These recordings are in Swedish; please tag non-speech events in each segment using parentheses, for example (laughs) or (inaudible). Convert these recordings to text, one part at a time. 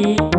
Yeah.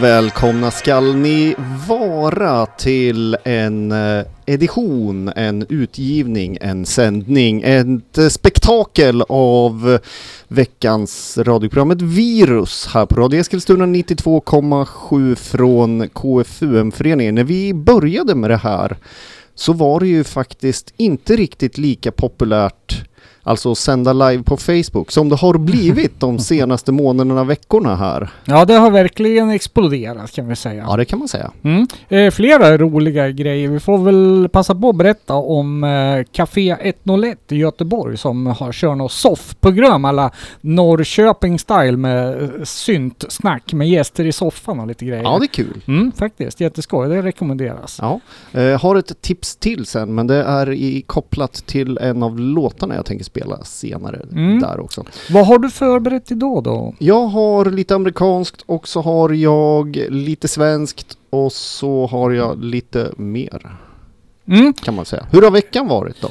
Välkomna skall ni vara till en eh, edition, en utgivning, en sändning, ett spektakel av veckans radioprogrammet Virus här på Radio Eskilstuna 92,7 från KFUM-föreningen. När vi började med det här så var det ju faktiskt inte riktigt lika populärt Alltså sända live på Facebook som det har blivit de (laughs) senaste månaderna, veckorna här. Ja, det har verkligen exploderat kan vi säga. Ja, det kan man säga. Mm. Eh, flera roliga grejer. Vi får väl passa på att berätta om eh, Café 101 i Göteborg som har kört något soffprogram alla Norrköping style med eh, syntsnack med gäster i soffan och lite grejer. Ja, det är kul. Mm, faktiskt, jätteskoj. Det rekommenderas. Ja. Eh, har ett tips till sen, men det är i, kopplat till en av låtarna jag tänker spela senare Mm. där också. Vad har du förberett idag då? Jag har lite amerikanskt och så har jag lite svenskt och så har jag lite mer Mm. kan man säga. Hur har veckan varit då?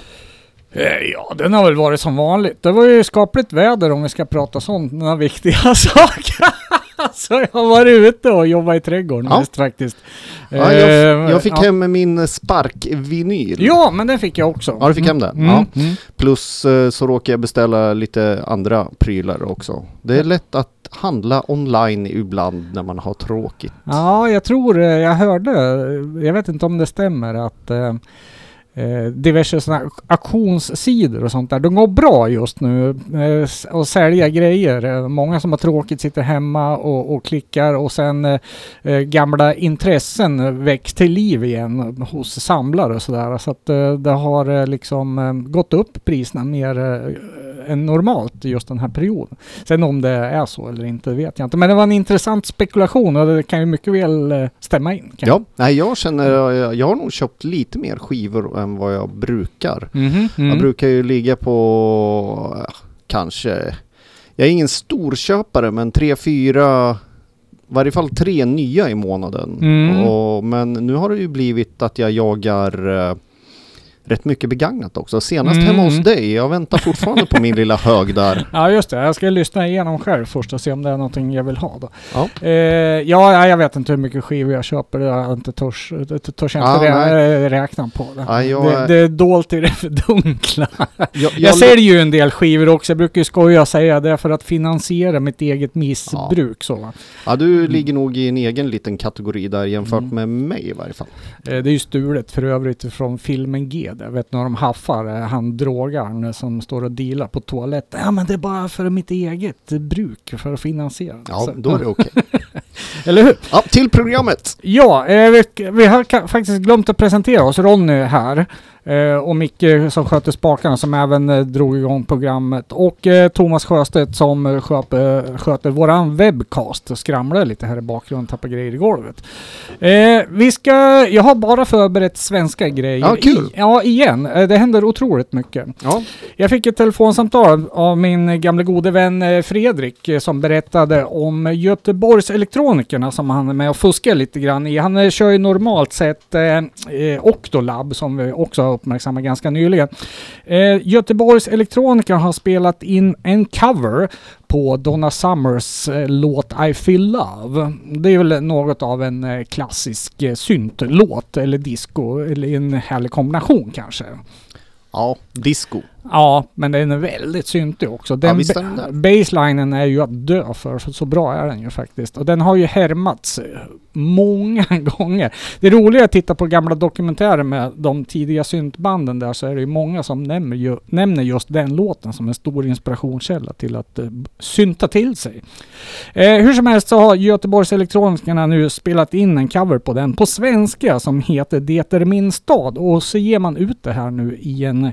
Eh, Ja, den har väl varit som vanligt. Det var ju skapligt väder om vi ska prata sådana viktiga (laughs) saker. (laughs) Så jag har varit ute och jobbat i trädgården Ja. mest faktiskt. Ja, Eh, jag, jag fick ja. hem min sparkvinyl. Ja, men den fick jag också. Ja, du fick hem den? Mm, Ja. mm. Plus eh, så råkar jag beställa lite andra prylar också. Det är lätt att handla online ibland när man har tråkigt. Ja, jag tror, eh, jag hörde, jag vet inte om det stämmer att Eh, diverse sådana auktionssidor och sånt där, de går bra just nu eh, och sälja grejer. Eh, många som har tråkigt sitter hemma och, och klickar och sen eh, eh, gamla intressen väcks till liv igen hos samlare och sådär. Så att eh, det har liksom eh, gått upp priserna mer eh, än normalt just den här perioden. Sen om det är så eller inte vet jag inte. Men det var en intressant spekulation och det kan ju mycket väl eh, stämma in. kan- Ja, nej jag känner, jag, jag har nog köpt lite mer skivor än vad jag brukar. Mhm, mm. Jag brukar ju ligga på ja, kanske, jag är ingen storköpare men tre, fyra, i varje fall tre nya i månaden. Mm. Och, men nu har det ju blivit att jag jagar eh, rätt mycket begagnat också. Senast Mm. hemma hos dig, jag väntar fortfarande på min lilla hög (laughs) där. Ja just det, jag ska lyssna igenom själv först och se om det är någonting jag vill ha då. Ja. Eh, ja, ja, jag vet inte hur mycket skivor jag köper, jag inte törs, törs Ja, inte nej. rä- räkna på. Det, Ja, jag det, är- det är dolt i det fördunkla. Jag, Jag, (laughs) jag, säljer ju en del skivor också, jag brukar ju skoja och säga det för att finansiera mitt eget missbruk så va. ja, du ligger nog i en egen liten kategori där jämfört Mm. med mig i varje fall. Eh, Det är ju stulet för övrigt från filmen G. Jag vet när de haffar eh, han drogaren som står och dealar på toaletten. Ja men det är bara för mitt eget bruk för att finansiera. Ja, Så- då är det okej. (laughs) Eller hur? Ja, till programmet! Ja, eh, vi, vi har faktiskt glömt att presentera oss. Ronny här. Eh, och Micke som sköter spakarna som även eh, drog igång programmet. Och eh, Thomas Sjöstedt som eh, sköter, våran webcast. Skramlar lite här i bakgrunden, tappar grejer i golvet. Vi ska, jag har bara förberett svenska grejer. Ja, kul. I, ja, igen. Det händer otroligt mycket. Ja, Jag fick ett telefonsamtal av min gamla gode vän Fredrik som berättade om Göteborgs elektronikerna som han är med och fuskar lite grann i. Han kör ju normalt sett eh, Octolab som vi också har uppmärksammat ganska nyligen. Eh, Göteborgs elektroniker har spelat in en cover på Donna Summers eh, låt I feel love. Det är väl något av en eh, klassisk eh, syntlåt eller disco eller en härlig kombination kanske. Ja, disco. Ja, men den är väldigt syntig också. Den är den ba- baselinen är ju att dö för, för så bra är den ju faktiskt. Och den har ju härmats eh, många (laughs) gånger. Det roliga är att titta på gamla dokumentärer med de tidiga syntbanden där så är det ju många som nämner, ju, nämner just den låten som en stor inspirationskälla till att b- synta till sig. Eh, hur som helst så har Göteborgs Elektronikerna nu spelat in en cover på den på svenska som heter Det är min stad och så ger man ut det här nu i en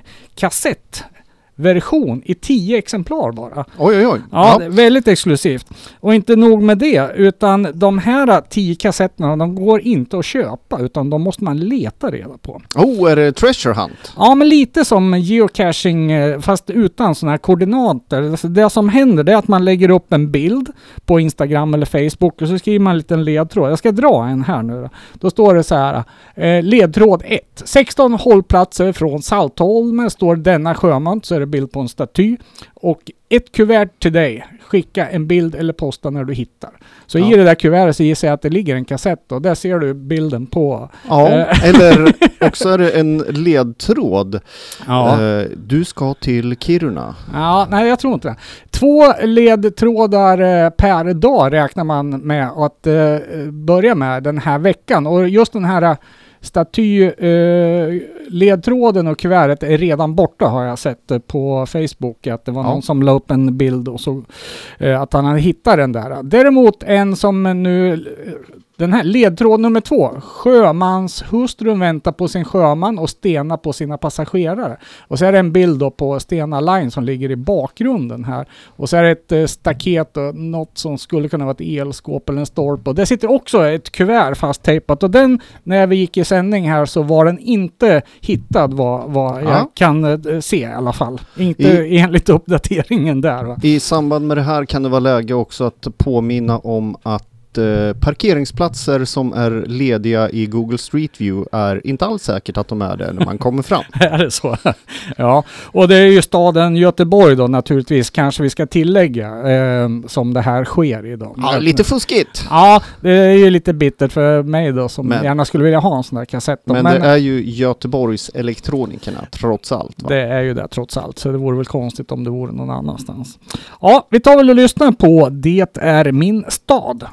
kassettversion i tio exemplar bara. Oj, oj, oj. Ja, är väldigt exklusivt. Och inte nog med det, utan de här tio kassetterna, de går inte att köpa, utan de måste man leta reda på. Oh, är det Treasure Hunt? Ja, men lite som geocaching, eh, fast utan sådana här koordinater. Alltså Det som händer det är att man lägger upp en bild på Instagram eller Facebook och så skriver man en liten ledtråd. Jag ska dra en här nu då. Då står det så här, eh, ledtråd 1. 16 hållplatser från Saltholm står denna sjöman, så är det bild på en staty. Och ett kuvert till dig. Skicka en bild eller posta när du hittar. Så Ja. i det där kuvertet så gissar jag att det ligger en kassett och där ser du bilden på. Ja, Eh. (laughs) eller också är det en ledtråd. Eh, du ska till Kiruna. Ja, nej jag tror inte det. Två ledtrådar eh, per dag räknar man med att börja med den här veckan. Och just den här eh, staty, eh, ledtråden och kuvertet är redan borta har jag sett eh, på Facebook. Att det var Ja. någon som la upp en bild och så eh, att han hade hittat den där. Däremot en som nu, eh, den här ledtråd nummer två. Sjömanshustrun väntar på sin sjöman och Stena på sina passagerare. Och så är det en bild då på Stena Line som ligger i bakgrunden här. Och så är det ett eh, staket och något som skulle kunna vara ett elskåp eller en stolpe. Och där sitter också ett kuvert fasttejpat. Och den, när vi gick i sändning här så var den inte hittad vad, vad jag Ja. kan eh, se i alla fall. Inte enligt uppdateringen där va. I samband med det här kan det vara läge också att påminna om att eh, parkeringsplatser som är lediga i Google Street View är inte alls säkert att de är det när man kommer fram. (laughs) Är det så? (laughs) ja, och det är ju staden Göteborg då naturligtvis, kanske vi ska tillägga, eh, som det här sker idag. Ja, lite fuskigt. Ja, det är ju lite bittert för mig då som Men- gärna skulle vilja ha en sån där kassett. Men, Men, det är ju Göteborgs elektronikerna trots allt. Va? det är ju det trots allt, så det vore väl konstigt om det vore någon annanstans. Ja, vi tar väl och lyssnar på Det är min stad.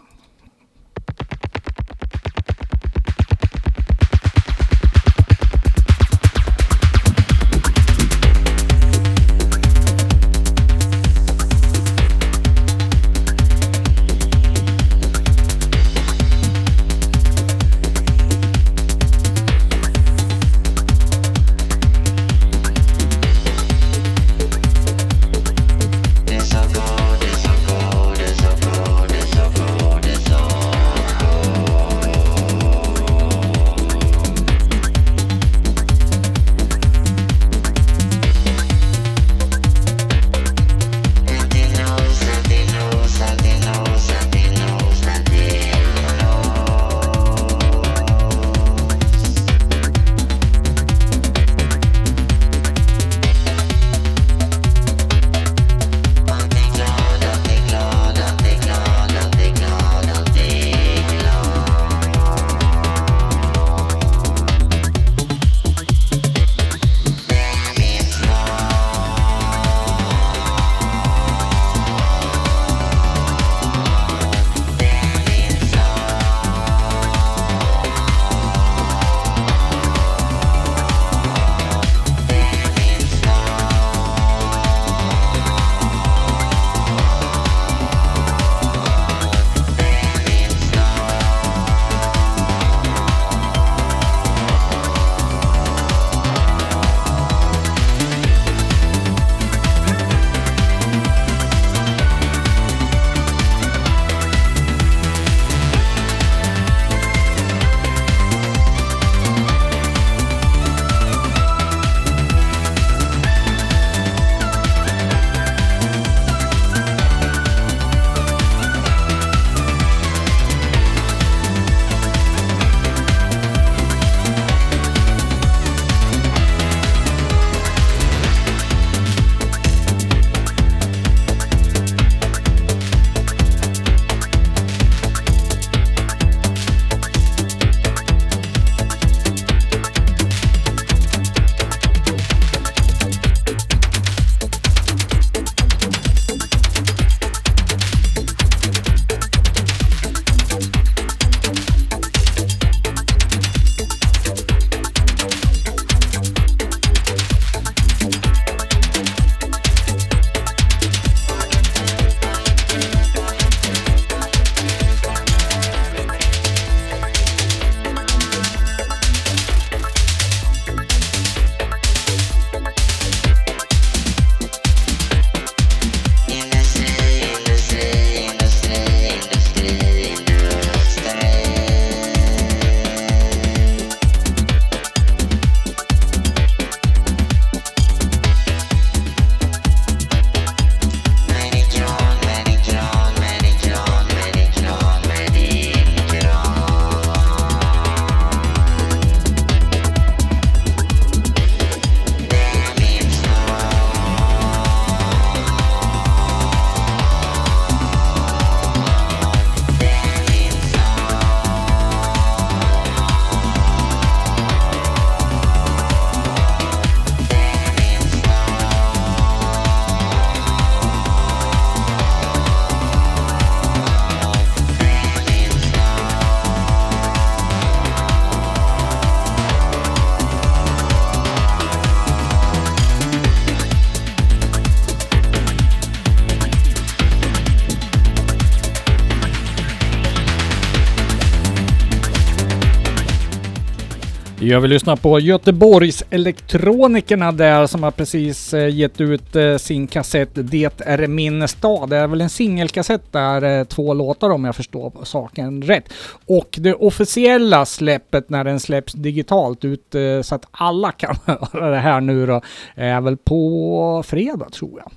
Jag vill lyssna på Göteborgs Elektronikerna där som har precis eh, gett ut eh, sin kassett Det är min stad. Det är väl en singelkassett där, eh, två låtar om jag förstår saken rätt. Och det officiella släppet när den släpps digitalt ut så att alla kan (laughs) höra det här nu då, är väl på fredag tror jag.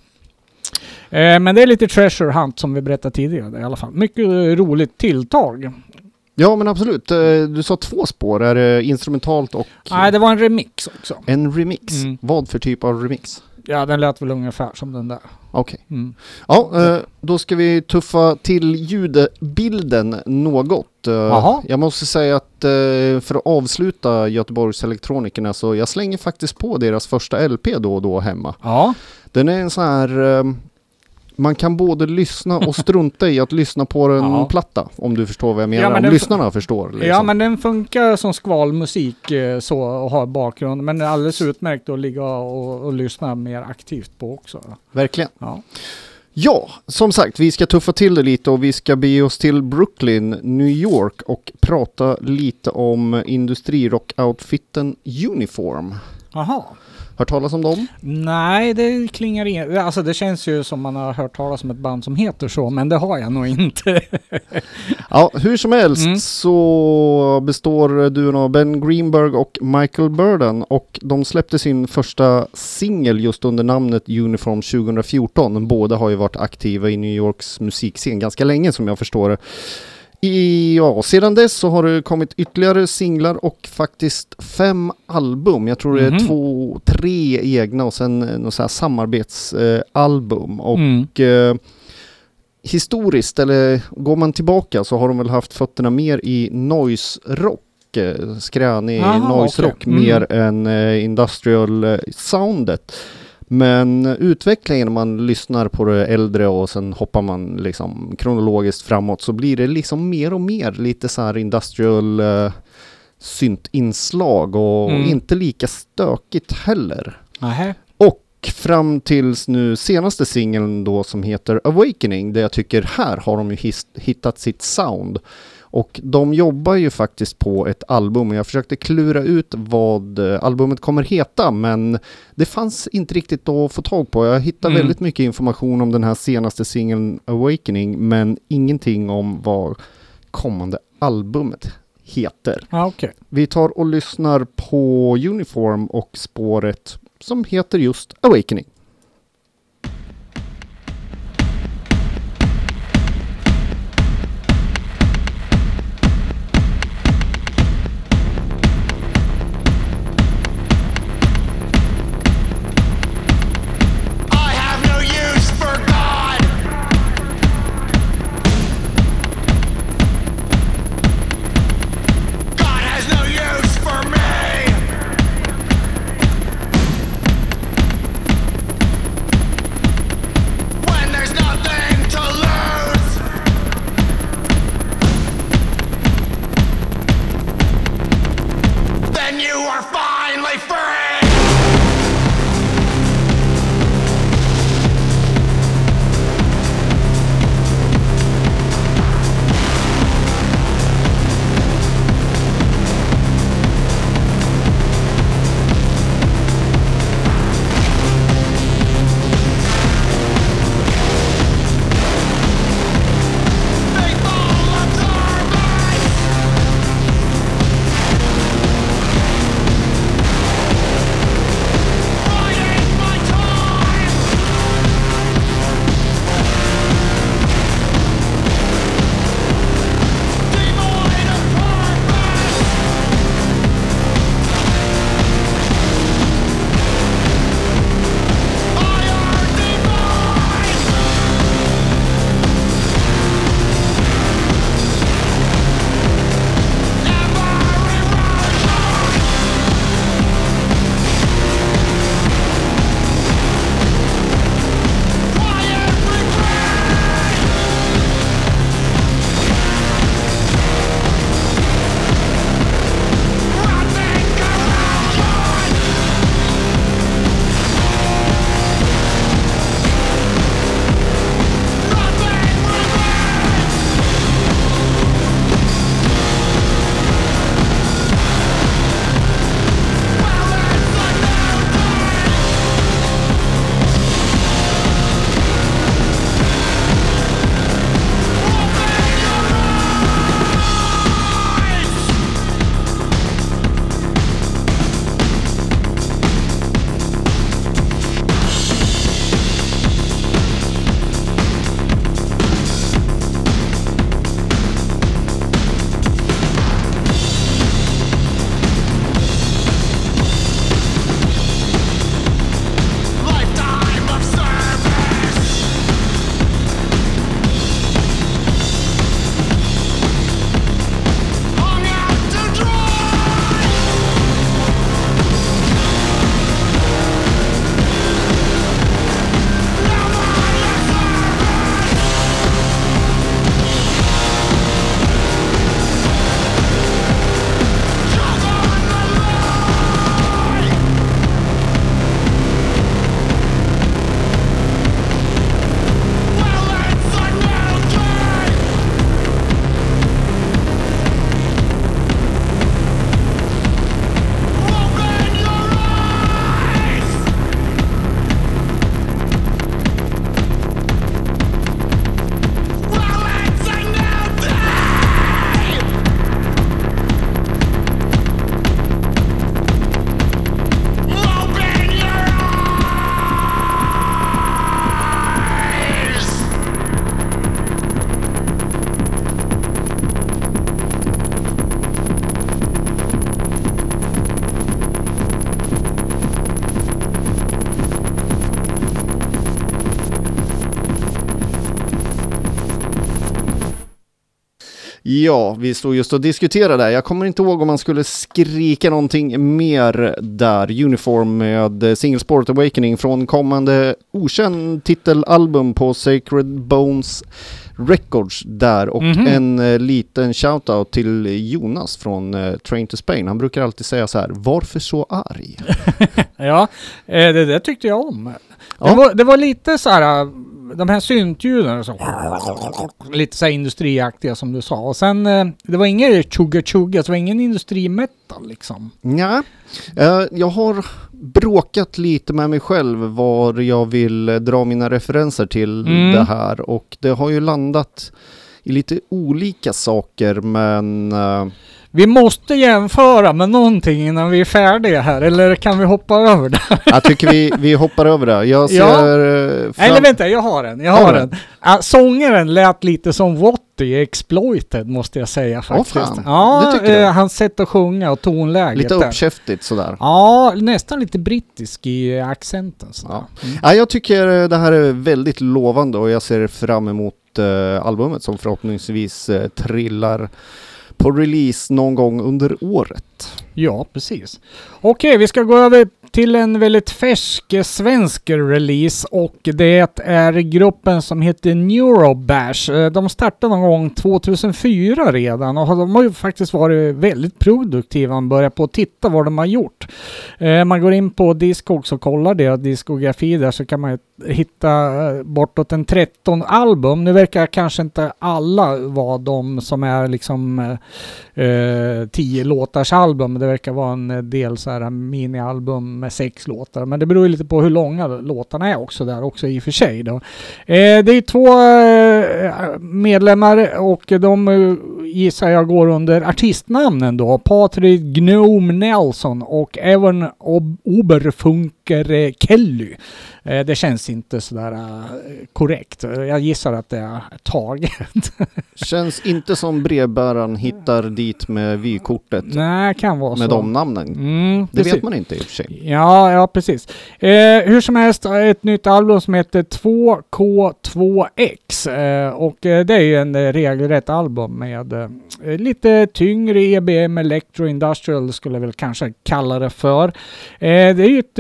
Men det är lite treasure hunt som vi berättade tidigare i alla fall. Mycket roligt tilltag. Ja men absolut. Eh, Du sa två spår, är det instrumentalt och Nej, det var en remix också. en remix? Mm. Vad för typ av remix? Ja, den lät väl ungefär som den där. Okej. Mm. Ja, eh, då ska vi tuffa till ljudbilden något. Eh, Jaha. Jag måste säga att för att avsluta Göteborgs Elektronikerna så jag slänger faktiskt på deras första LP då och då hemma. Ja. Den är en sån här... Man kan både lyssna och (laughs) strunta i att lyssna på en Ja. platta. Om du förstår vad jag menar. Ja, men om den- lyssnarna förstår. Liksom. ja, men den funkar som skvalmusik eh, så och har bakgrund. Men är alldeles utmärkt att ligga och, och lyssna mer aktivt på också. Verkligen. Ja. Ja, som sagt, vi ska tuffa till det lite och vi ska bege oss till Brooklyn, New York och prata lite om industrirock-outfiten Uniform. Jaha. Hört talas om dem? Nej, det klingar in. Alltså det känns ju som man har hört talas om ett band som heter så, men det har jag nog inte. (laughs) Ja, hur som helst Mm. så består duon av Ben Greenberg och Michael Burden och de släppte sin första singel just under namnet Uniform 2014. Båda har ju varit aktiva i New Yorks musikscen ganska länge som jag förstår det. I, ja, sedan dess så har det kommit ytterligare singlar och faktiskt fem album. Jag tror det är Mhm. två, tre egna och sen eh, något så här samarbetsalbum. och Mm. eh, historiskt, eller går man tillbaka så har de väl haft fötterna mer i noise rock, eh, skränig Jaha, noise rock. Mm. mer än eh, industrial eh, soundet. Men utvecklingen när man lyssnar på det äldre och sen hoppar man liksom kronologiskt framåt så blir det liksom mer och mer lite så här industrial eh, syntinslag och Mm. inte lika stökigt heller. Nähä. Och fram tills nu senaste singeln då som heter Awakening, där jag tycker här har de ju hittat sitt sound. Och de jobbar ju faktiskt på ett album och jag försökte klura ut vad eh, albumet kommer heta men det fanns inte riktigt att få tag på. Jag hittade Mm. väldigt mycket information om den här senaste singeln Awakening men ingenting om vad kommande albumet heter. Ja, okej. Vi tar och lyssnar på Uniform och spåret som heter just Awakening. Ja, vi stod just och diskuterade där. Jag kommer inte ihåg om man skulle skrika någonting mer där. Uniform med Single Sport Awakening från kommande okänd titelalbum på Sacred Bones Records där och Mhm. en eh, liten shoutout till Jonas från eh, Train to Spain. Han brukar alltid säga så här, varför så arg? (laughs) Ja, eh, det där tyckte jag om. Ja. Det, var, det var lite så här, de här syntljuden, så, lite så här industriaktiga som du sa. Och sen, eh, det var inget tjugga tjugga, det var ingen industrimetal liksom. Ja, eh, jag har bråkat lite med mig själv var jag vill eh, dra mina referenser till Mm. det här och det har ju landat i lite olika saker men Vi måste jämföra med någonting innan vi är färdiga här, eller kan vi hoppa över det? jag tycker vi, vi hoppar över det. Jag ser Ja. eh, fram... Eller vänta, jag har en. Jag Har du en. Ah, sångaren lät lite som Watty i Exploited måste jag säga faktiskt. fan. Ja, du? eh, hans sätt att sjunga och tonläget Lite uppkäftigt sådär. Ja, nästan lite brittisk i accenten. Ja. Mm. Ja, jag tycker eh, det här är väldigt lovande och jag ser fram emot eh, albumet som förhoppningsvis eh, trillar på release någon gång under året. Ja, precis. Okej, vi ska gå över till en väldigt färsk eh, svensk release och det är gruppen som heter Neurobash. Eh, de startade någon gång 2004 redan och de har ju faktiskt varit väldigt produktiva. Man börjar på att titta vad de har gjort. Eh, man går in på Discogs och kollar deras diskografi där så kan man ju hitta eh, bortåt en 13 album. Nu verkar kanske inte alla vara de som är liksom eh, eh, 10 låtars album. Det verkar vara en eh, del så här minialbum med sex låtar. Men det beror ju lite på hur långa låtarna är också där också i och för sig. Då. Eh, det är två eh, medlemmar och de eh, gissar jag går under artistnamnen då. Patrik Gnome Nelson och Evan Ob- eh, Kelly. Eh, det känns inte sådär eh, korrekt. Jag gissar att det är taget. (laughs) Känns inte som brevbäraren hittar dit med vykortet Nej, kan vara med så. de namnen. Mm, Det precis. vet man inte i och för sig. Ja, ja precis. Eh, hur som helst, ett nytt album som heter 2K2X. Eh, och det är ju en regelrätt album med eh, lite tyngre EBM Electro Industrial skulle jag väl kanske kalla det för. Det är ju ett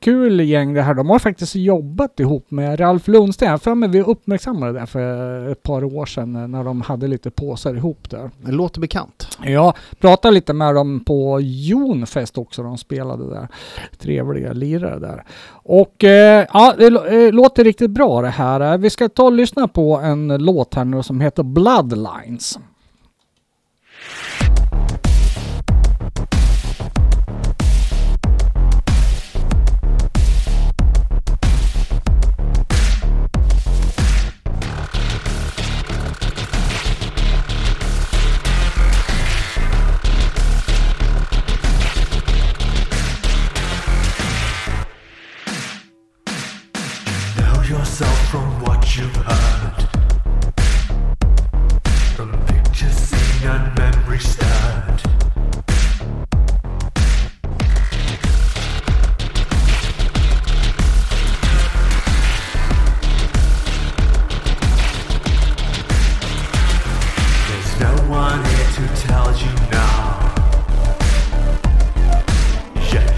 kul gäng det här. De har faktiskt jobbat ihop med Ralf Lundsten. Jag för mig vi uppmärksammade det för ett par år sedan när de hade lite påsar ihop där. Det låter bekant. Jag pratade lite med dem på Jonfest också, de spelade där. Trevliga lirare där. Och eh, ja, det eh, låter riktigt bra det här. Eh, Vi ska ta och lyssna på en låt här nu som heter Bloodlines.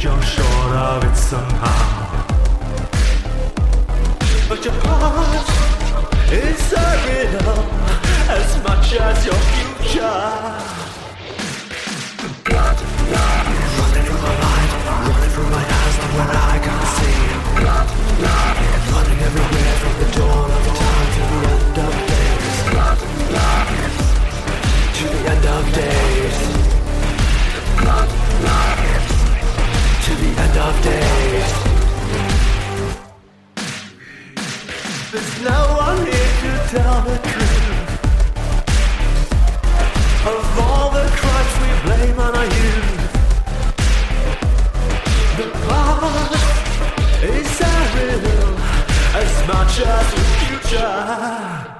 You're sure of it somehow. But your past is so real as much as your future. Blood running from my mind, running from my eyes, not where I can't see. Blood Running everywhere from the dawn of time to the end of days. Blood To the end of days. The end of days. There's no one here to tell the truth of all the crimes we blame on our youth. The past is so real as much as the future.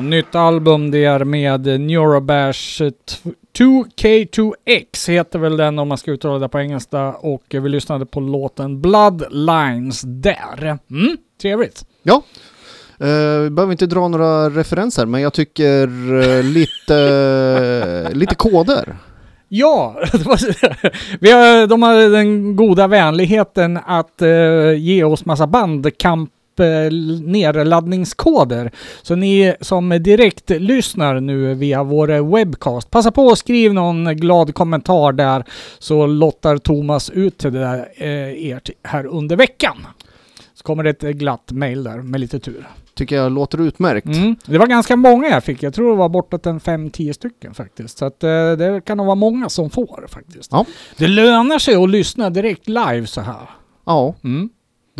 Ja, nytt album det är med Neurobash 2K2X heter väl den om man ska uttala det på engelska och vi lyssnade på låten Bloodlines där. Mm, trevligt. Ja. Eh, vi behöver inte dra några referenser, men jag tycker eh, lite, (laughs) lite koder. Ja, (laughs) vi har, de har den goda vänligheten att eh, ge oss massa bandkamp eh, nedladdningskoder. Så ni som direkt lyssnar nu via vår webbcast, passa på att skriva någon glad kommentar där så lottar Thomas ut till det där, eh, er här under veckan. Så kommer det ett glatt mail där med lite tur. Tycker jag låter utmärkt. Mm. Det var ganska många jag fick. Jag tror det var bortåt en 5-10 stycken faktiskt. Så att, eh, det kan nog vara många som får faktiskt. Ja. Det lönar sig att lyssna direkt live så här. Ja, Mm.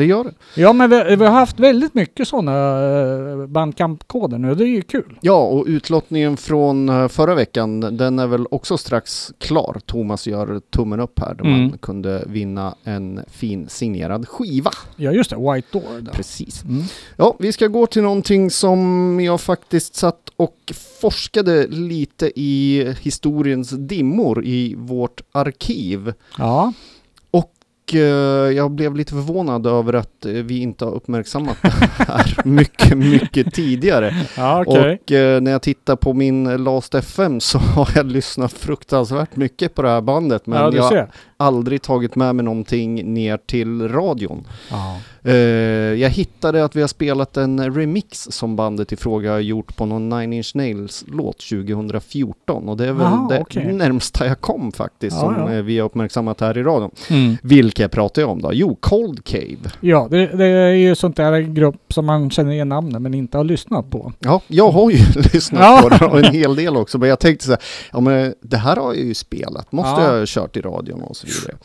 Det gör det. Ja men vi, vi har haft väldigt mycket sådana uh, bandkampkoder nu. Det är ju kul. Ja, och utlottningen från eh, förra veckan, den är väl också strax klar. Thomas gör tummen upp här, där Mm. man kunde vinna en fin signerad skiva. Ja just det, White Door. Där. Precis. Mm. Ja, vi ska gå till någonting som jag faktiskt satt och forskade lite i historiens dimmor i vårt arkiv. Ja. Och eh, jag blev lite förvånad över att eh, vi inte har uppmärksammat det här (laughs) mycket, mycket tidigare. Ja okej. Och eh, när jag tittar på min Last FM så (laughs) har jag lyssnat fruktansvärt mycket på det här bandet. Men Ja jag. Aldrig tagit med mig någonting ner till radion. Eh, jag hittade att vi har spelat en remix som bandet i fråga har gjort på någon Nine Inch Nails låt 2014 och det är väl Aha, det okej. närmsta jag kom faktiskt Ja, som ja. eh, vi har uppmärksammat här i radion. Mm. Vilka pratar jag om då? Jo, Cold Cave. Ja, det, det är ju sånt där grupp som man känner igen namnet men inte har lyssnat på. Ja, jag har ju (laughs) lyssnat Ja. på det och en hel del också, men jag tänkte så här, ja men det här har jag ju spelat, måste Ja. jag ha kört i radion och så det.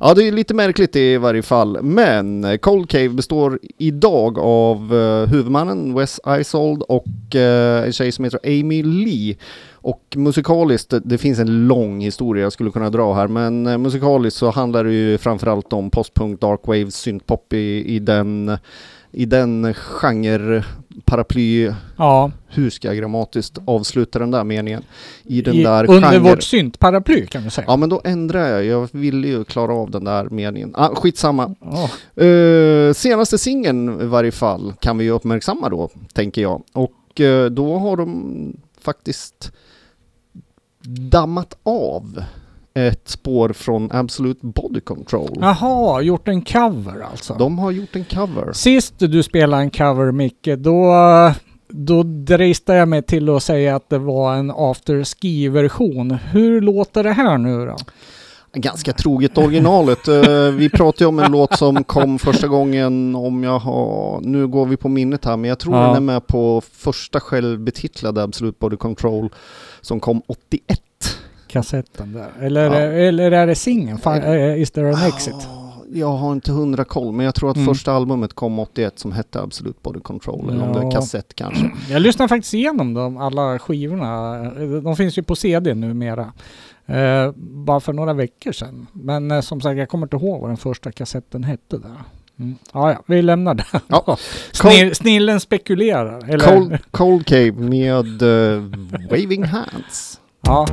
Ja, det är lite märkligt i varje fall, men Cold Cave består idag av uh, huvudmannen Wes Isold och uh, en tjej som heter Amy Lee. Och musikaliskt, det, finns en lång historia jag skulle kunna dra här, men uh, musikaliskt så handlar det ju framförallt om postpunk, darkwave, syntpop i, i den i den genre paraply Ja, hur ska jag grammatiskt avsluta den där meningen? I den i, där under genre. vårt syntparaply kan vi säga. Ja men då ändrar jag, jag ville ju klara av den där meningen. Ah, skitsamma. Ja. Uh, senaste singeln i varje fall kan vi ju uppmärksamma då, tänker jag. Och eh, då har de faktiskt dammat av ett spår från Absolute Body Control. Jaha, gjort en cover alltså. De har gjort en cover. Sist du spelade en cover Micke, då, då dristade jag mig till att säga att det var en afterski-version. Hur låter det här nu då? Ganska troget originalet. Eh, vi pratade ju om en låt som kom första gången om jag har... Nu går vi på minnet här, men jag tror Ja. den är med på första självbetitlade Absolute Body Control som kom 81. Kassetten där. Eller, Ja. eller är det singeln? Fa- eh, Is there an exit? Ah, Jag har inte hundra koll, men jag tror att Mm. första albumet kom 81 som hette Absolute Body Control, eller om det är Ja. kassett kanske. (clears throat) Jag lyssnar faktiskt igenom dem, alla skivorna. De finns ju på CD numera. Eh, bara för några veckor sedan. Men eh, som sagt, jag kommer inte ihåg vad den första kassetten hette där. Mm. Ja, ja, vi lämnar det. Ja. (laughs) Snill, snillen spekulerar. Eller, Cold, Cold Cave med eh, (laughs) Waving Hands. Ja.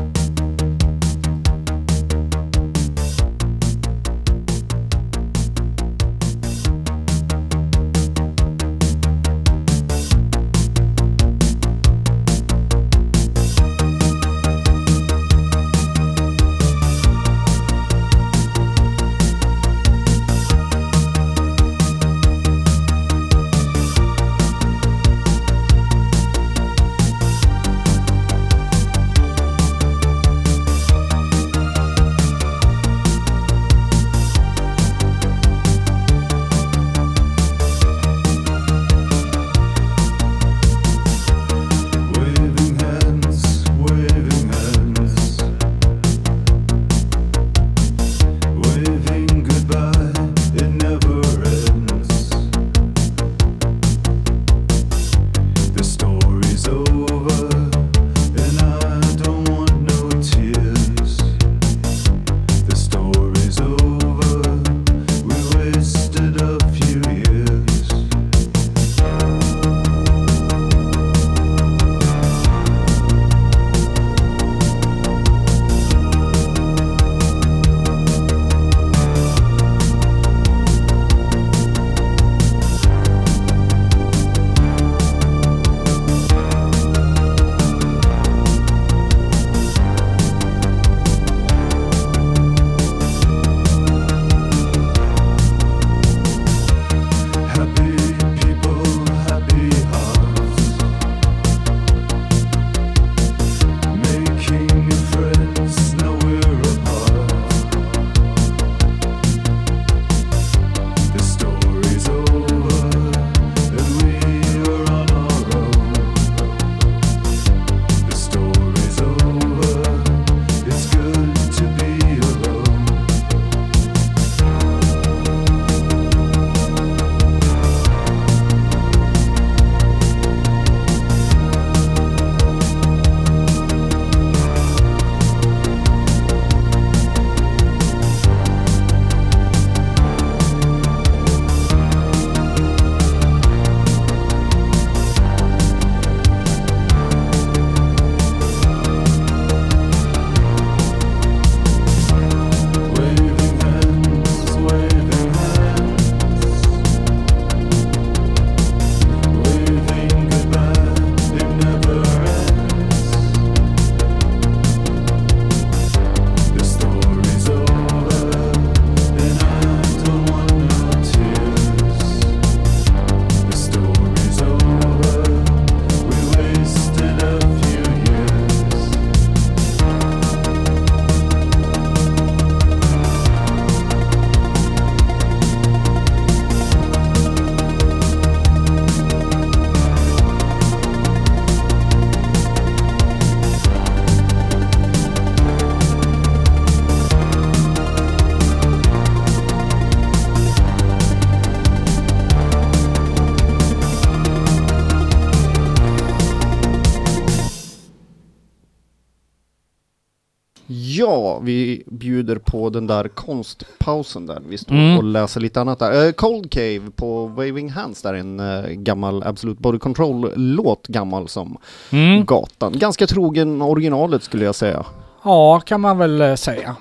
Vi bjuder på den där konstpausen där. Vi står Mm. och läser lite annat där. Eh, Cold Cave på Waving Hands där, en uh, gammal Absolute Body Control-låt, gammal som Mm. gatan. Ganska trogen originalet skulle jag säga. Ja, kan man väl eh, säga.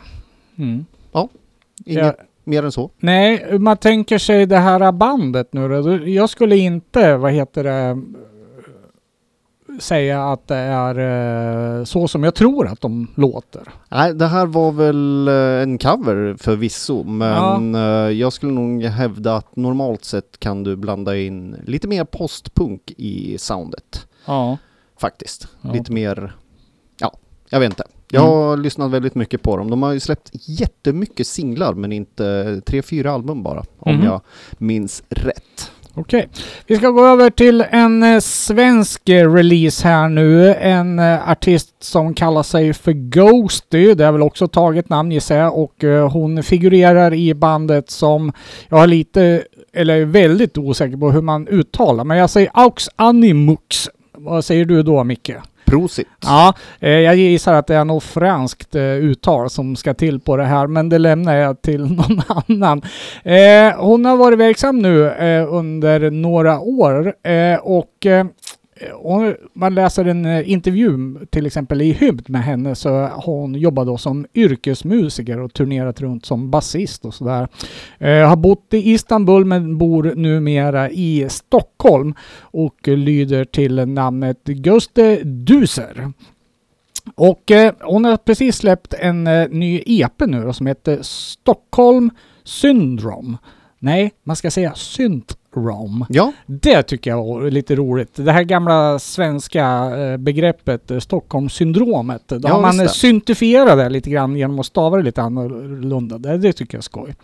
Mm. Inget Ja. mer än så. Nej, man tänker sig det här bandet nu. Då- Jag skulle inte, vad heter det, säga att det är eh, så som jag tror att de låter. Nej, det här var väl eh, en cover förvisso, men eh, jag skulle nog hävda att normalt sett kan du blanda in lite mer postpunk i soundet. Ja. Faktiskt. Ja. Lite mer, ja, jag vet inte. Jag Mm. har lyssnat väldigt mycket på dem. De har ju släppt jättemycket singlar men inte tre, fyra album bara. Om Mhm. jag minns rätt. Okej. Vi ska gå över till en eh, svensk eh, release här nu. En eh, artist som kallar sig för Ghosty. Det är väl också taget namn gissar jag. Och hon figurerar i bandet som jag har lite, eller är väldigt osäker på hur man uttalar. Men jag säger Aux Animux. Vad säger du då Micke? Prosit! Ja, eh, jag gissar att det är något franskt eh, uttal som ska till på det här, men det lämnar jag till (laughs) någon annan. Eh, hon har varit verksam nu under några år och Eh, om man läser en eh, intervju till exempel i Hymd med henne så har hon jobbat då som yrkesmusiker och turnerat runt som basist och sådär. Eh, har bott i Istanbul men bor numera i Stockholm och lyder till namnet Guste Duser. Och eh, hon har precis släppt en eh, ny EP nu då, som heter Stockholm Syndrome. Nej, man ska säga synt Syntrom. Ja, Det tycker jag var lite roligt. Det här gamla svenska eh, begreppet eh, Stockholmssyndromet. Då Ja, har man eh, syntifierat det lite grann genom att stava det lite annorlunda. Det, det tycker jag är skoj.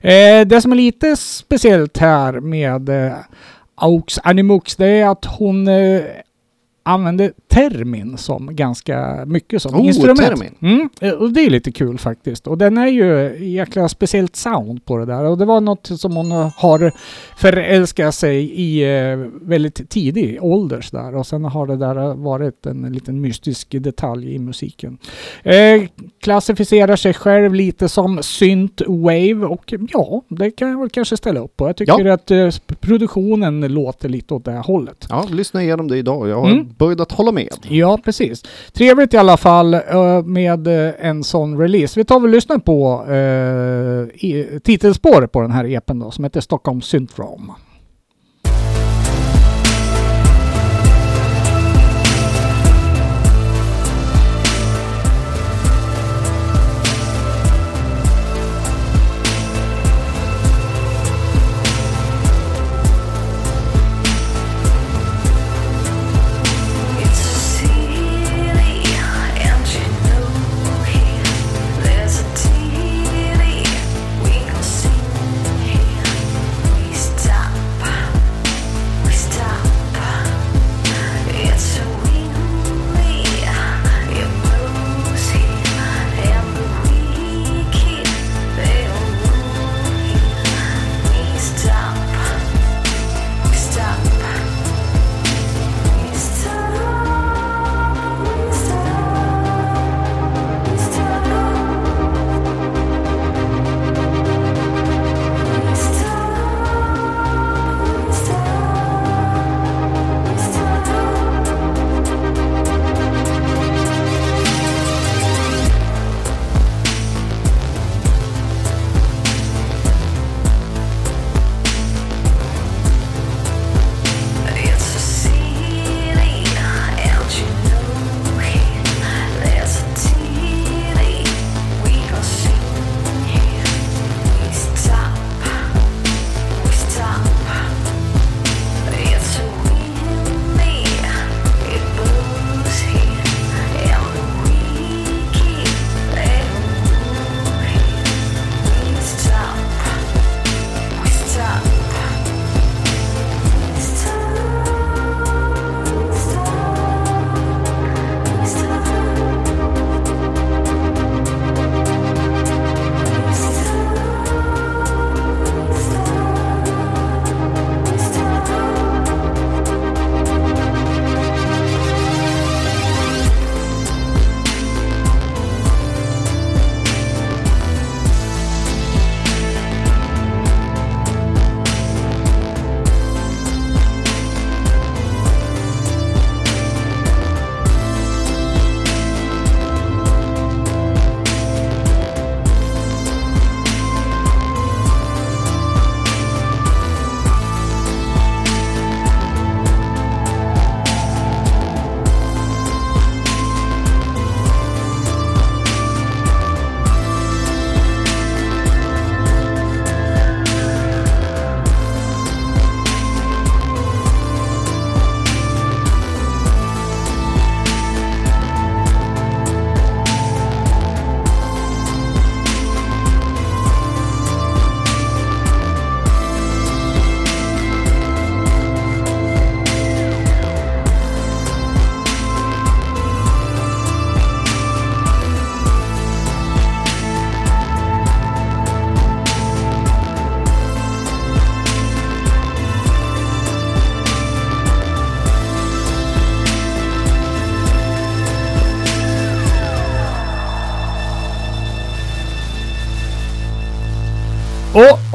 Eh, det som är lite speciellt här med eh, Aux Animux det är att hon eh, använder termin som ganska mycket som Oh, instrument. termin. Mm, eh, och det är lite kul faktiskt. Och den är ju jäkla speciellt sound på det där. Och det var något som hon har förälskat sig i eh, väldigt tidig ålder där. Och sen har det där varit en liten mystisk detalj i musiken. Eh, klassificerar sig själv lite som synt wave och ja, det kan jag väl kanske ställa upp på. Jag tycker att eh, produktionen låter lite åt det här hållet. ja lyssna igenom det idag. Jag har Mm. Böjd att hålla med. Ja, precis. Trevligt i alla fall eh, med eh, en sån release. Vi tar väl och lyssnar på eh, titelspåret på den här EPen då, som heter Stockholm Syndrome.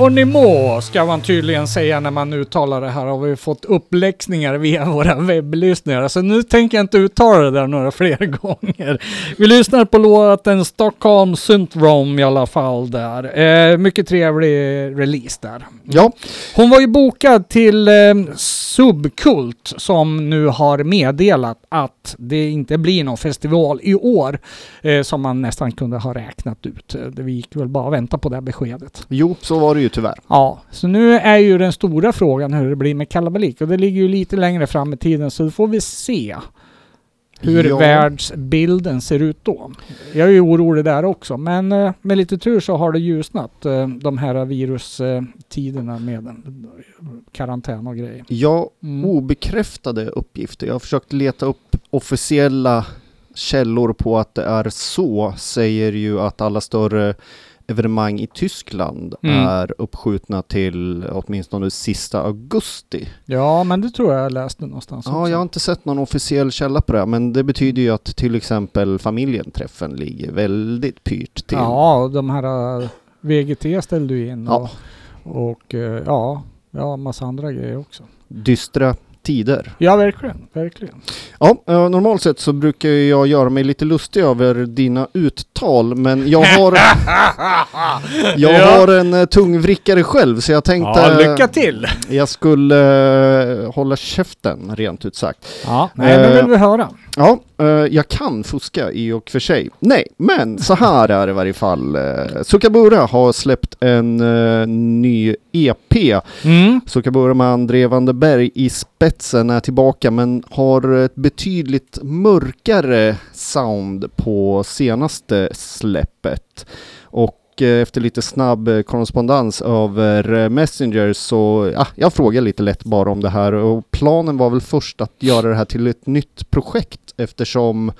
Geronimo ska man tydligen säga när man uttalar det här. Har vi fått uppläxningar via våra webblyssnare. Så nu tänker jag inte uttala det där några fler (laughs) gånger. Vi lyssnar på låten Stockholm Syndrome i alla fall där. Eh, mycket trevlig release där. Ja, Hon var ju bokad till eh, Subkult som nu har meddelat att det inte blir någon festival i år eh, som man nästan kunde ha räknat ut. Eh, vi gick väl bara och vänta på det här beskedet. jo, så var det ju tyvärr. Ja, så nu är ju den stora frågan hur det blir med kalabalik och det ligger ju lite längre fram i tiden så då får vi se hur Ja. världsbilden ser ut då. Jag är ju orolig där också, men eh, med lite tur så har det ljusnat eh, de här virustiderna med karantän och grejer. Ja, Mm. obekräftade uppgifter. Jag har försökt leta upp officiella källor på att det är så, säger ju att alla större evenemang i Tyskland Mm. är uppskjutna till åtminstone sista augusti. Ja, men det tror jag jag läste någonstans Ja, också. jag har inte sett någon officiell källa på det, men det betyder ju att till exempel familjenträffen ligger väldigt pyrt till. Ja, de här eh, VGT ställde ju in och, Ja. och eh, ja, ja, massa andra grejer också. Dystra tider. Ja, verkligen, verkligen. Ja, eh, normalt sett så brukar jag göra mig lite lustig över dina uttal, men jag har, (laughs) jag Ja. har en eh, tungvrickare själv, så jag tänkte Ja, lycka till! jag skulle eh, hålla käften, rent ut sagt. Ja, nej, nu vill vi höra. Ja, eh, jag kan fuska i och för sig. Nej, men så här är det i varje fall. Uh, Sukabura har släppt en eh, ny EP. Mm. Sukabura med André Vanderberg i spetsen är tillbaka men har ett betydligt mörkare sound på senaste släppet. Och eh, efter lite snabb eh, korrespondens över eh, Messenger så, ja, jag frågade lite lätt bara om det här och planen var väl först att göra det här till ett nytt projekt eftersom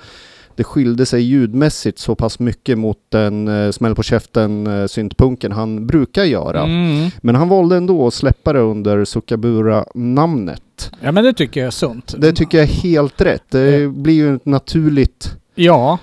det skilde sig ljudmässigt så pass mycket mot den eh, smäll på käften eh, syntpunken han brukar göra. Mm. Men han valde ändå att släppa det under Sukabura-namnet. Ja, men det tycker jag är sunt. Det tycker jag är helt rätt. Det blir ju ett naturligt, Ja,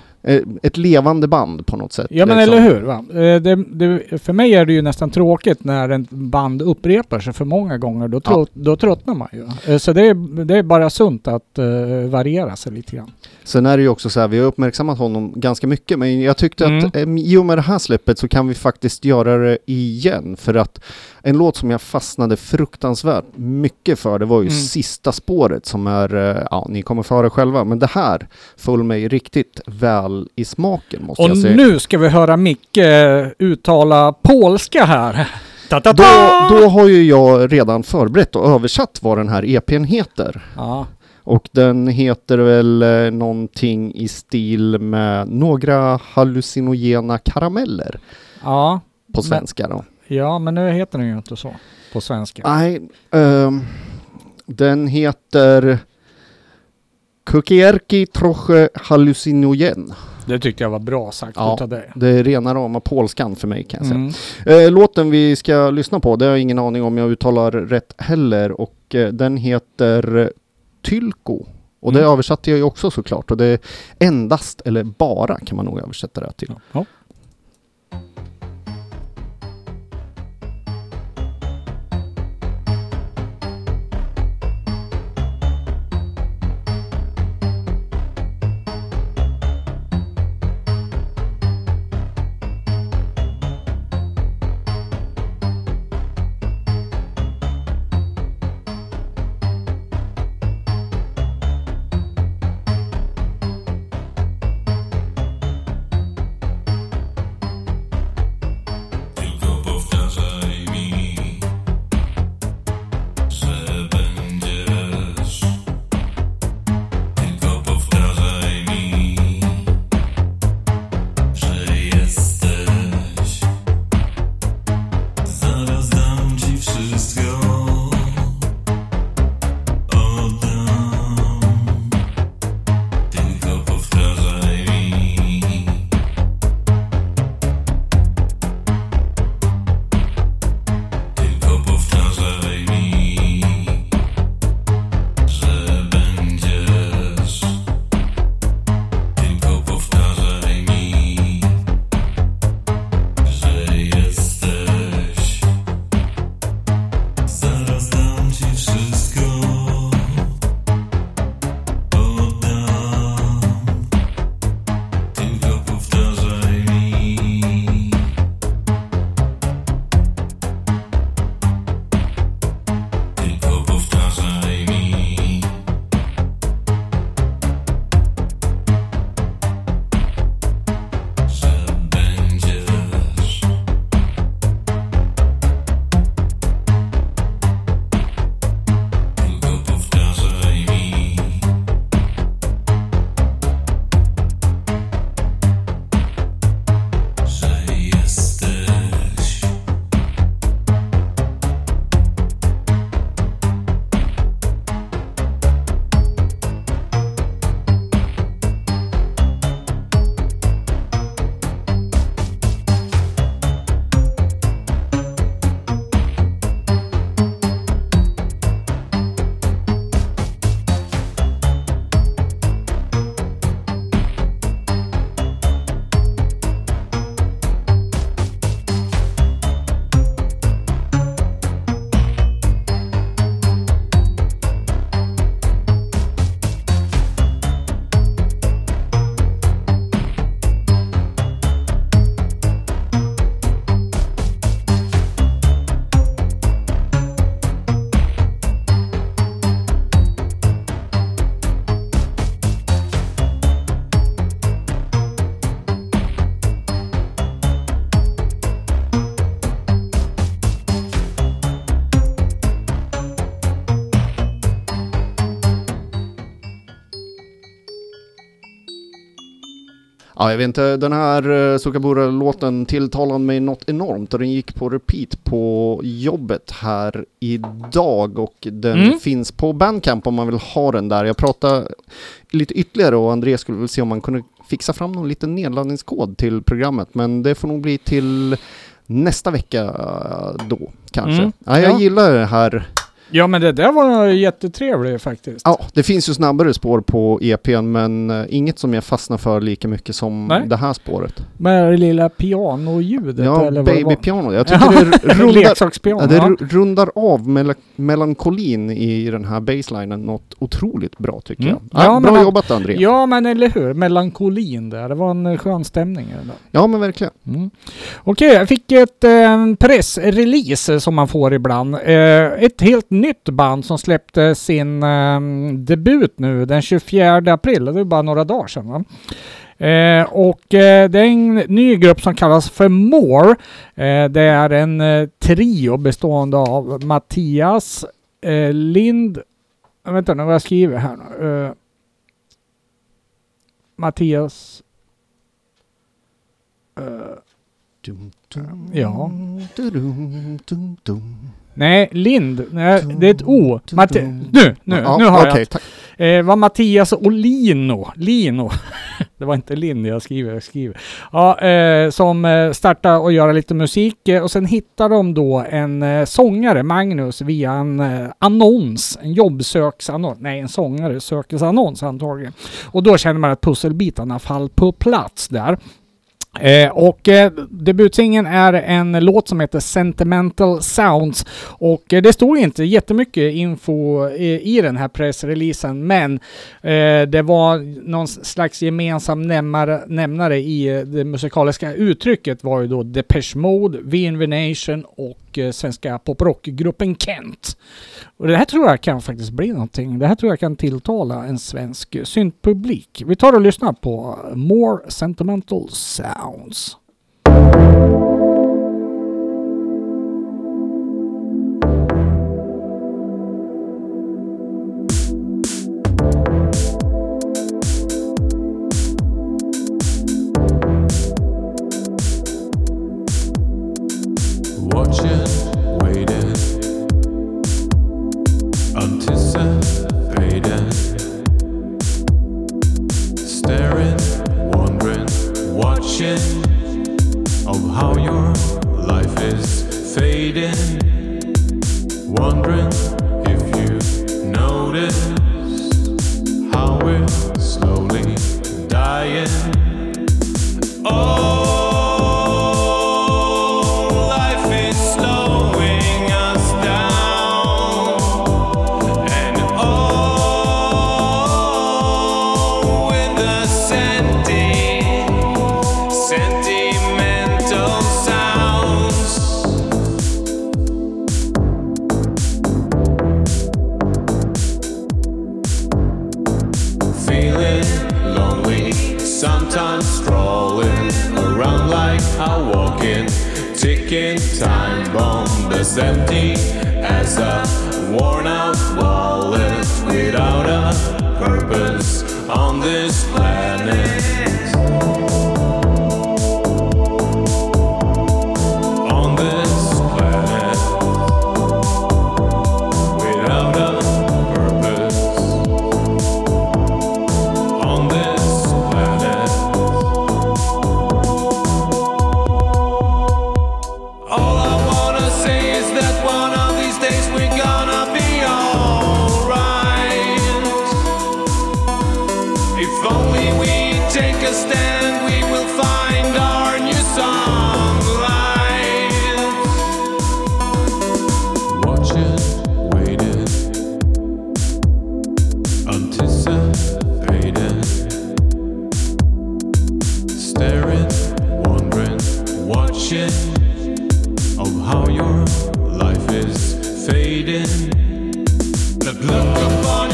ett levande band på något sätt. ja men liksom. eller hur? Va? Eh, Det, det, för mig är det ju nästan tråkigt när en band upprepar sig för många gånger. Då, trå, då tröttnar man ju. Eh, Så det är, det är bara sunt att uh, variera sig lite grann. Sen är det ju också så här, vi har uppmärksammat honom ganska mycket, men jag tyckte Mm. att eh, i och med det här släppet så kan vi faktiskt göra det igen. För att en låt som jag fastnade fruktansvärt mycket för, det var ju Mm. sista spåret som är, eh, ja ni kommer få höra själva, men det här föll mig riktigt väl i smaken måste Och jag säga. nu ska vi höra Micke eh, uttala polska här. Ta, ta, Då, då har ju jag redan förberett och översatt vad den här EPn heter. Ja. Och den heter väl eh, någonting i stil med några hallucinogena karameller Ja. på Men- svenska då. ja, men nu heter den ju inte så på svenska. Nej, ehm, den heter Kukierki troche hallucinogen. Det tyckte jag var bra sagt Ja. utav dig. Det är rena rama polskan för mig kan jag säga. Mm. Eh, låten vi ska lyssna på, det har jag ingen aning om jag uttalar rätt heller och eh, den heter Tylko. Och det Mm. översatte jag ju också såklart och det är endast, eller bara kan man nog översätta det till. Ja. Ja, jag vet inte, den här uh, Sukabura-låten tilltalade mig något enormt och den gick på repeat på jobbet här idag och den Mm. finns på Bandcamp om man vill ha den där. Jag pratade lite ytterligare och Andreas skulle väl se om man kunde fixa fram någon liten nedladdningskod till programmet men det får nog bli till nästa vecka då kanske. Mm. Ja, jag Ja. gillar det här Ja men det där var jättetrevligt faktiskt. Ja, det finns ju snabbare spår på EPn men eh, inget som jag fastnar för lika mycket som Nej. det här spåret. Med det lilla pianoljudet Ja, eller vad babypiano. Jag tycker Ja, det (laughs) rundar, ja, det ja. ru- rundar av mel melankolin i den här baselinen något otroligt bra tycker Mm. jag. Ja, Ja, men bra man- jobbat André. Ja. Ja men eller hur, melankolin där. Det var en eh, skön stämning där. men verkligen. Mm. Okej, jag fick ett eh, pressrelease som man får ibland. Eh, ett helt nytt band som släppte sin eh, debut nu den 24 april. Det är bara några dagar sedan. Va? Eh, och eh, det är en ny grupp som kallas för More. Eh, det är en eh, trio bestående av Mattias eh, Lind... Vänta nu vad jag skriver här nu. Eh, Mattias... eh, Ja. Nej, Lind. Nej, det är ett O. Matti nu, nu, Ja, nu har okej, jag. tack. Eh, var Mattias och Lino. Lino. (laughs) det var inte Lind jag skriver, jag skriver. Ja, eh, som eh, startade och göra lite musik eh, och sen hittade de då en eh, sångare, Magnus, via en annons. En jobbsöksannons. Nej, en sångare sökesannons antagligen. Och då känner man att pusselbitarna fall på plats där. Eh, och eh, debutsingeln är en låt som heter Sentimental Sounds. Och eh, det stod inte jättemycket info i, i den här pressreleasen, men eh, det var någon slags gemensam nämnare, nämnare i eh, det musikaliska uttrycket var ju då Depeche Mode, V-Invenation och eh, svenska poprockgruppen Kent. Och det här tror jag kan faktiskt bli någonting. Det här tror jag kan tilltala en svensk syntpublik. Vi tar och lyssnar på More Sentimental Sounds. pounds. Life is fading. Wondering look upon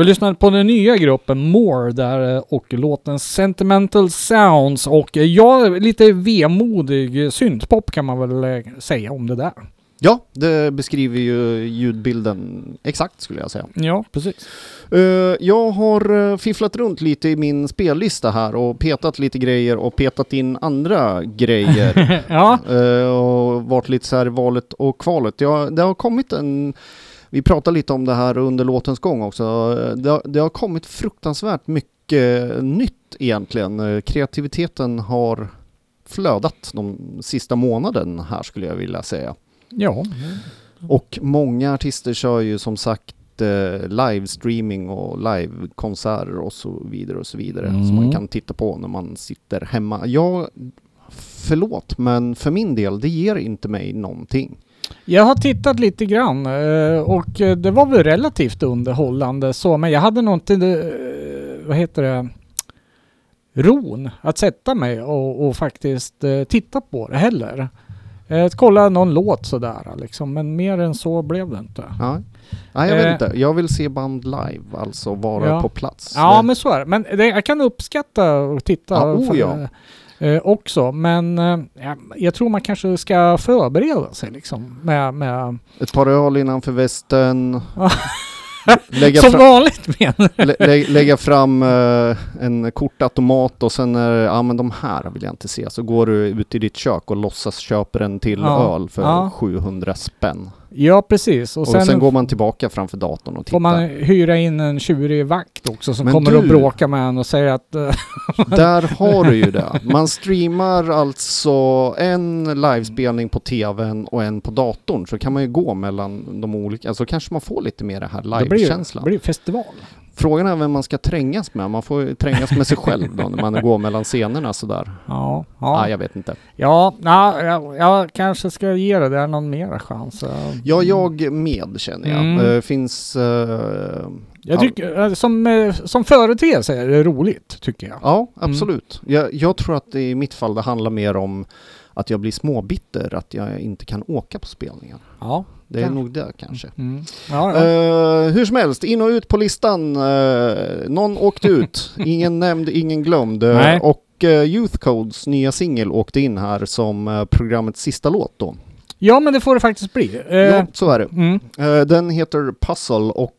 Jag lyssnade på den nya gruppen More där eh, och låten Sentimental Sounds och eh, ja, lite vemodig syntpop kan man väl eh, säga om det där. Ja, det beskriver ju ljudbilden exakt skulle jag säga. Ja, precis. Jag har fifflat runt lite i min spellista här och petat lite grejer och petat in andra grejer. (laughs) ja, och varit lite så här valet och kvalet. Jag, det har kommit en... Vi pratade lite om det här under låtens gång också. Det, har- det har kommit fruktansvärt mycket nytt egentligen. Kreativiteten har flödat de sista månaden här skulle jag vilja säga. ja. Och många artister kör ju som sagt eh, livestreaming och livekonserter och så vidare och så vidare. Mm. Som man kan titta på när man sitter hemma. Jag, förlåt, men för min del, det ger inte mig någonting. Jag har tittat lite grann eh, och eh, det var väl relativt underhållande så, men jag hade nog inte, eh, vad heter det, ron att sätta mig och, och faktiskt titta på det heller. Eh, Att kolla någon låt sådär liksom, men mer än så blev det inte. Ja. Nej, jag Eh. vet inte. Jag vill se band live, alltså vara Ja. på plats. Ja, men så är det. Men det, jag kan uppskatta och titta Ja, oh ja. Eh, också. Men eh, ja, jag tror man kanske ska förbereda sig liksom med, med Ett par öl innanför västen. (laughs) Lägga, som fram, vanligt menar lä, lä, lägga fram eh, en kortautomat och sen är ja men de här vill jag inte se. Så går du ut i ditt kök och låtsas köper en till Ja. öl för Ja. 700 spänn. Ja, precis. Och Och sen, sen, går man tillbaka framför datorn och tittar. får man hyra in en tjurig vakt också som Men kommer du- och bråkar med en och säger att... eh, (laughs) Där har du ju det. Man streamar alltså en livespelning på tvn och en på datorn. Så kan man ju gå mellan de olika, alltså kanske man får lite mer det här det blir ju live-känslan. det blir festival. Frågan är vem man ska trängas med. Man får trängas med sig själv då när man går mellan scenerna sådär. Ja, Ja. ja. jag vet inte. Ja, ja, jag, jag kanske ska ge det där någon mer chans. Ja, jag med känner jag. Mm. Eh, finns... eh, Jag ja, tycker, eh, som, som företeelse är det roligt, tycker jag. Ja, absolut. Jag, jag tror att i mitt fall det handlar mer om att jag blir småbitter, att jag inte kan åka på spelningar. Ja. Det är Kanske. nog det kanske. Mm. Ja, ja. Eh, hur som helst, in och ut på listan. Eh, någon åkte ut, (laughs) ingen nämnd, ingen glömd. Eh, Nej. och Youth Codes nya singel åkte in här som programmets sista låt då. ja, men det får det faktiskt bli. Ja, så är det. mm. Den heter Puzzle och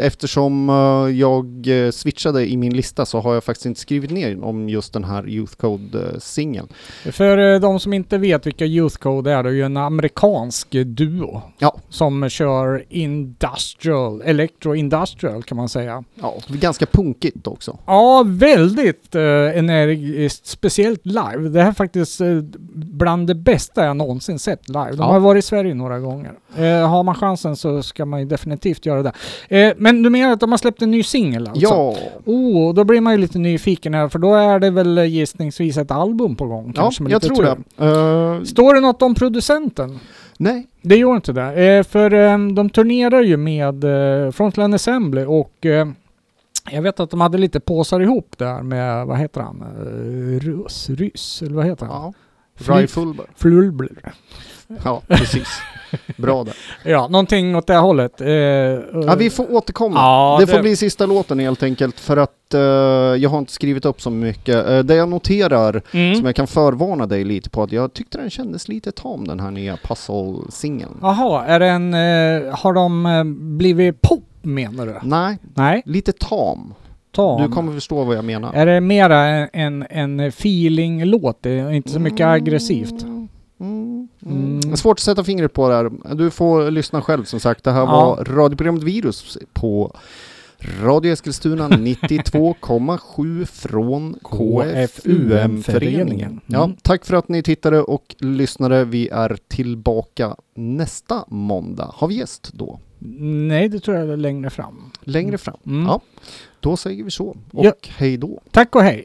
eftersom eh, jag eh, switchade i min lista så har jag faktiskt inte skrivit ner om just den här Youth Code-singeln. För eh, de som inte vet vilka Youth Code är, det är ju en amerikansk eh, duo. Ja. Som kör industrial, electro industrial kan man säga. Ja, ganska punkigt också. Ja, väldigt eh, energiskt, speciellt live. Det här är faktiskt eh, bland det bästa jag någonsin sett live. De Ja. har varit i Sverige några gånger. Eh, har man chansen så ska man ju definitivt göra det. Eh, men du menar att de har släppt en ny singel alltså? Ja, Oh, då blir man ju lite nyfiken här för då är det väl gissningsvis ett album på gång ja kanske jag tror tur. det. Eh, Står det något om producenten? nej, Det gör inte det. Eh, för eh, de turnerar ju med eh, Frontline Assembly och jag vet att de hade lite påsar ihop där med, vad heter han? Rus, Rys, eller vad heter han? ja. Fly- Rifle. Flulblr. Ja, precis. Bra där. (laughs) Ja, någonting åt det hållet. Eh, Ja, vi får återkomma. Ja, det får det- bli sista låten helt enkelt för att eh, jag har inte skrivit upp så mycket. Uh, det jag noterar, Mm. som jag kan förvarna dig lite på, att jag tyckte den kändes lite tam den här nya Puzzle-singeln. Jaha, är den... Eh, har de eh, blivit pop menar du? Nej, Nej, lite tam. ta. Du kommer förstå vad jag menar. Är det mera en, en feeling-låt? Inte så mycket aggressivt. Mm, mm, mm. Mm. Svårt att sätta fingret på det här. Du får lyssna själv som sagt. Det här Ja. var radioprogrammet Virus på Radio Eskilstuna (laughs) 92,7 från KFUM-föreningen. Ja, Mm. tack för att ni tittade och lyssnade. Vi är tillbaka nästa måndag. Har vi gäst då? Nej, det tror jag är längre fram. Längre fram? Mm. Ja, då säger vi så. Och Ja. hej då. Tack och hej!